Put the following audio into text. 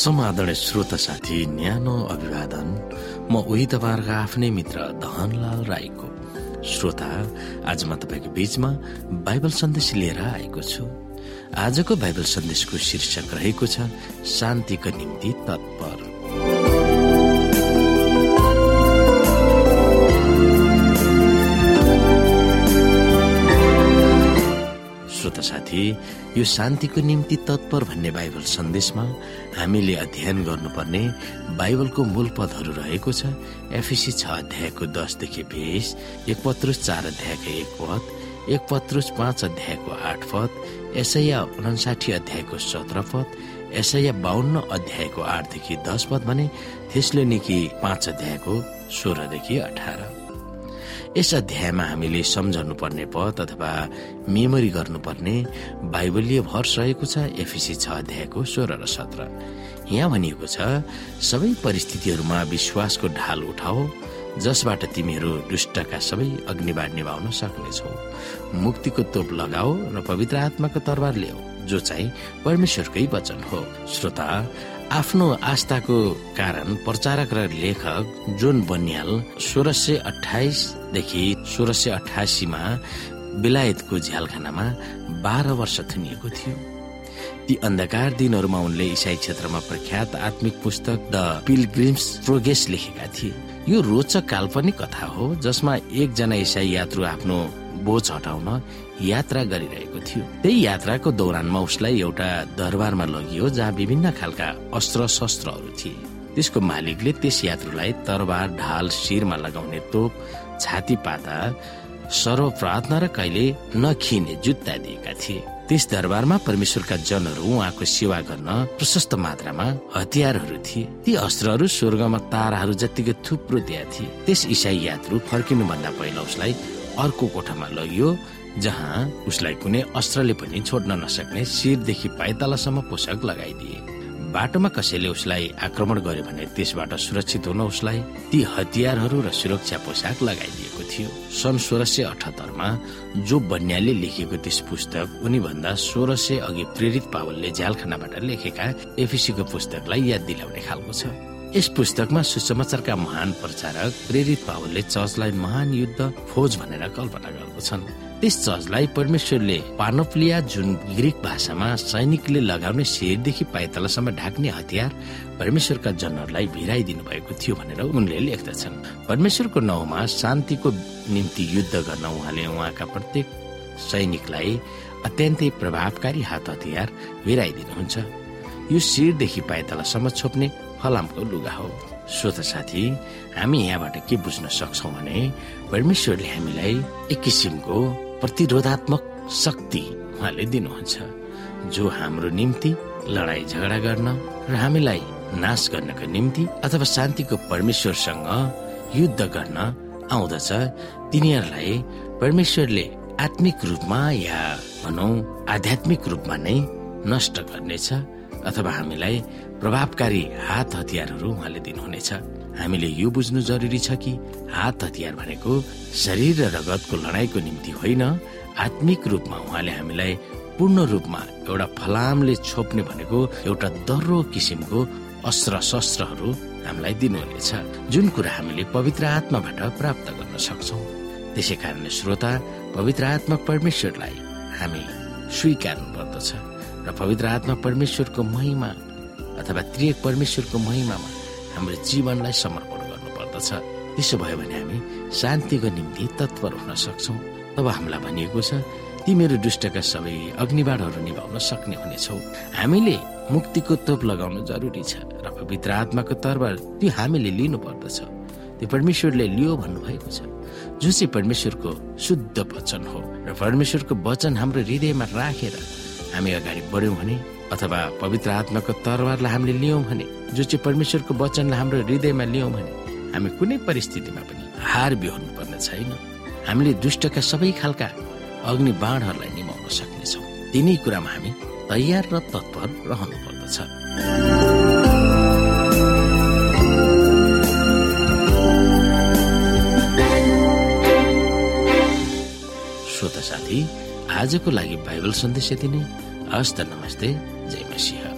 समादरणीय श्रोता साथी न्यानो अभिवादन। म उही तपाईँहरूको आफ्नै मित्र धनलाल राईको श्रोता। आज म तपाईँको बीचमा बाइबल सन्देश लिएर आएको छु। आजको बाइबल सन्देशको शीर्षक रहेको छ शान्तिको निम्ति तत्पर। श्रोता साथी यो शान्तिको निम्ति तत्पर भन्ने बाइबल सन्देशमा हामीले अध्ययन गर्नुपर्ने बाइबलको मूल पदहरू रहेको छ। एफिसी छ अध्यायको दसदेखि बिस एक पत्रुस चार अध्यायको एक पद एक पत्रुस पाँच अध्यायको आठ पद एसैया उनासाठी अध्यायको सत्र पद एसैया बाहन्न अध्यायको आठदेखि दस पद भने निकी पाँच अध्यायको सोह्रदेखि अठार। यस अध्यायमा हामीले सम्झनु पर्ने पद अथवा मेमोरी गर्नुपर्ने बाइबलीय भर्स रहेको छ एफिसी छ अध्यायको सोह्र र सत्र। यहाँ भनिएको छ सबै परिस्थितिहरूमा विश्वासको ढाल उठाओ जसबाट तिमीहरू दुष्टका सबै अग्निबाड निभाउन सक्नेछौ। मुक्तिको तोप लगाओ र पवित्र आत्माको तरबार ल्याऊ जो चाहिँ परमेश्वरकै वचन हो। श्रोता आफ्नो आस्थाको कारण प्रचारक र लेखक जोन बन्याल सोह्र सय अठाइसदेखि सोह्र सय अठासीमा बेलायतको झ्यालखानामा बाह्र वर्ष थुनिएको थियो। ती अन्धकार दिनहरूमा उनले इसाई क्षेत्रमा प्रख्यात आत्मिक पुस्तक द पिलग्रिम्स प्रोगेस लेखेका थिए। यो रोचक काल्पनिक कथा हो जसमा एकजना इसाई यात्रु आफ्नो बोझ हटाउन यात्रा गरिरहेको थियो। त्यही यात्राको दौरानमा उसलाई एउटा दरबारमा लगियो जहाँ विभिन्न खालका अस्त्र शस्त्रहरू थिए। त्यसको मालिकले त्यस यात्रुलाई तरबार ढाल शिरमा लगाउने तोप छाती पाता सर्व प्रार्थना र कहिले नखिने जुत्ता दिएका थिए। त्यस दरबारमा परमेश्वरका जनहरू उहाँको सेवा गर्न प्रशस्त मात्रामा हतियारहरू थिए। ती अस्त्रहरू स्वर्गमा ताराहरू जतिकै थुप्रो दिया थिए। त्यस इसाई यात्रु फर्किनु भन्दा पहिला उसलाई अर्को कोठामा लगियो जहाँ उसलाई कुनै अस्त्रले पनि छोड्न नसक्ने शिरदेखि पाइतालासम्म पोसाक लगाइदिए। बाटोमा कसैले उसलाई आक्रमण गर्यो भने त्यसबाट सुरक्षित हुन उसलाई ती हतियारहरू र सुरक्षा पोसाक लगाइदिएको थियो। सन् सोह्र सय अठहत्तरमा जो बन्याले लेखेको त्यस पुस्तक उनी भन्दा सोह्र सय अघि प्रेरित पावलले झ्यालखानाबाट लेखेका एफिसीको पुस्तकलाई याद दिलाउने खालको छ। यस पुस्तकमा सुसमाचारका महान प्रचारक प्रेरित पावलले चर्चलाई महान युद्ध फौज भनेर कल्पना गर्दछन्। त्यस चर्चलाई परमेश्वरले पानोप्लिया जुन ग्रिक भाषामा सैनिकले लगाउने शेरदेखि पाइतलासम्म ढाक्ने हतियार परमेश्वरका जनहरूलाई भिराइदिनु भएको थियो भनेर उनले लेख्दछन्। परमेश्वरको नाउँमा शान्तिको निम्ति युद्ध गर्न उहाँले उहाँका प्रत्येक सैनिकलाई अत्यन्तै प्रभावकारी हात हतियार भिराइदिनुहुन्छ। यो शिरदेखि पाइतलासम्म छोप्ने फलामको लुगा हो। श्रोत साथी हामी यहाँबाट के बुझ्न सक्छौ भने परमेश्वरले हामीलाई एक किसिमको प्रतिरोधात्मक शक्ति उहाँले दिनुहुन्छ जो हाम्रो निम्ति लडाई झगडा गर्न र हामीलाई नाश गर्नको निम्ति अथवा शान्तिको परमेश्वरसँग युद्ध गर्न आउँदछ। तिनीहरूलाई परमेश्वरले आत्मिक रूपमा या भनौँ आध्यात्मिक रूपमा नै नष्ट गर्नेछ अथवा हामीलाई प्रभावकारी हात हतियारहरू उहाँले दिनुहुनेछ। हामीले यो बुझ्नु जरुरी छ कि हात हतियार भनेको शरीर र रगतको लडाईँको निम्ति होइन आत्मिक रूपमा उहाँले हामीलाई पूर्ण रूपमा एउटा फलामले छोप्ने भनेको एउटा दर्रो किसिमको अस्त्र शस्त्रहरू हामीलाई दिनुहुनेछ जुन कुरा हामीले पवित्र आत्माबाट प्राप्त गर्न सक्छौ। त्यसै कारण श्रोता पवित्र आत्मा परमेश्वरलाई हामी स्वीकार्नु पर्दछ र पवित्र आत्मा परमेश्वरको महिमा अथवा त्रिय परमेश्वरको महिमामा हाम्रो जीवनलाई समर्पण गर्नुपर्दछ। त्यसो भयो भने हामी शान्तिको निम्ति तत्पर हुन सक्छौ। तब हामीलाई भनिएको छ तिमीहरू दुष्टका सबै अग्निबाडहरू निभाउन सक्ने हुनेछौ। हामीले मुक्तिको तोप लगाउनु जरुरी छ र पवित्र आत्माको तरबार त्यो हामीले लिनु पर्दछ त्यो परमेश्वरले लियो भन्नुभएको छ। जो चाहिँ परमेश्वरको शुद्ध वचन हो र परमेश्वरको वचन हाम्रो हृदयमा राखेर हामी अगाडि बढ्यौँ भने अथवा पवित्र आत्माको तरवारलाई हामीले लियौँ भने जो चाहिँ परमेश्वरको वचनलाई हाम्रो हृदयमा लियौँ भने हामी कुनै परिस्थितिमा पनि हार बिहोर्नु पर्ने छैन। हामीले दुष्टका सबै खालका अग्नि बाणहरूलाई निभाउन सक्नेछौँ। तिनै कुरामा हामी तयार र तत्पर रहनु पर्दछ श्रोता साथी आजको लागि बाइबल सन्देश यति नै। हस्त नमस्ते। زي ما الشهاب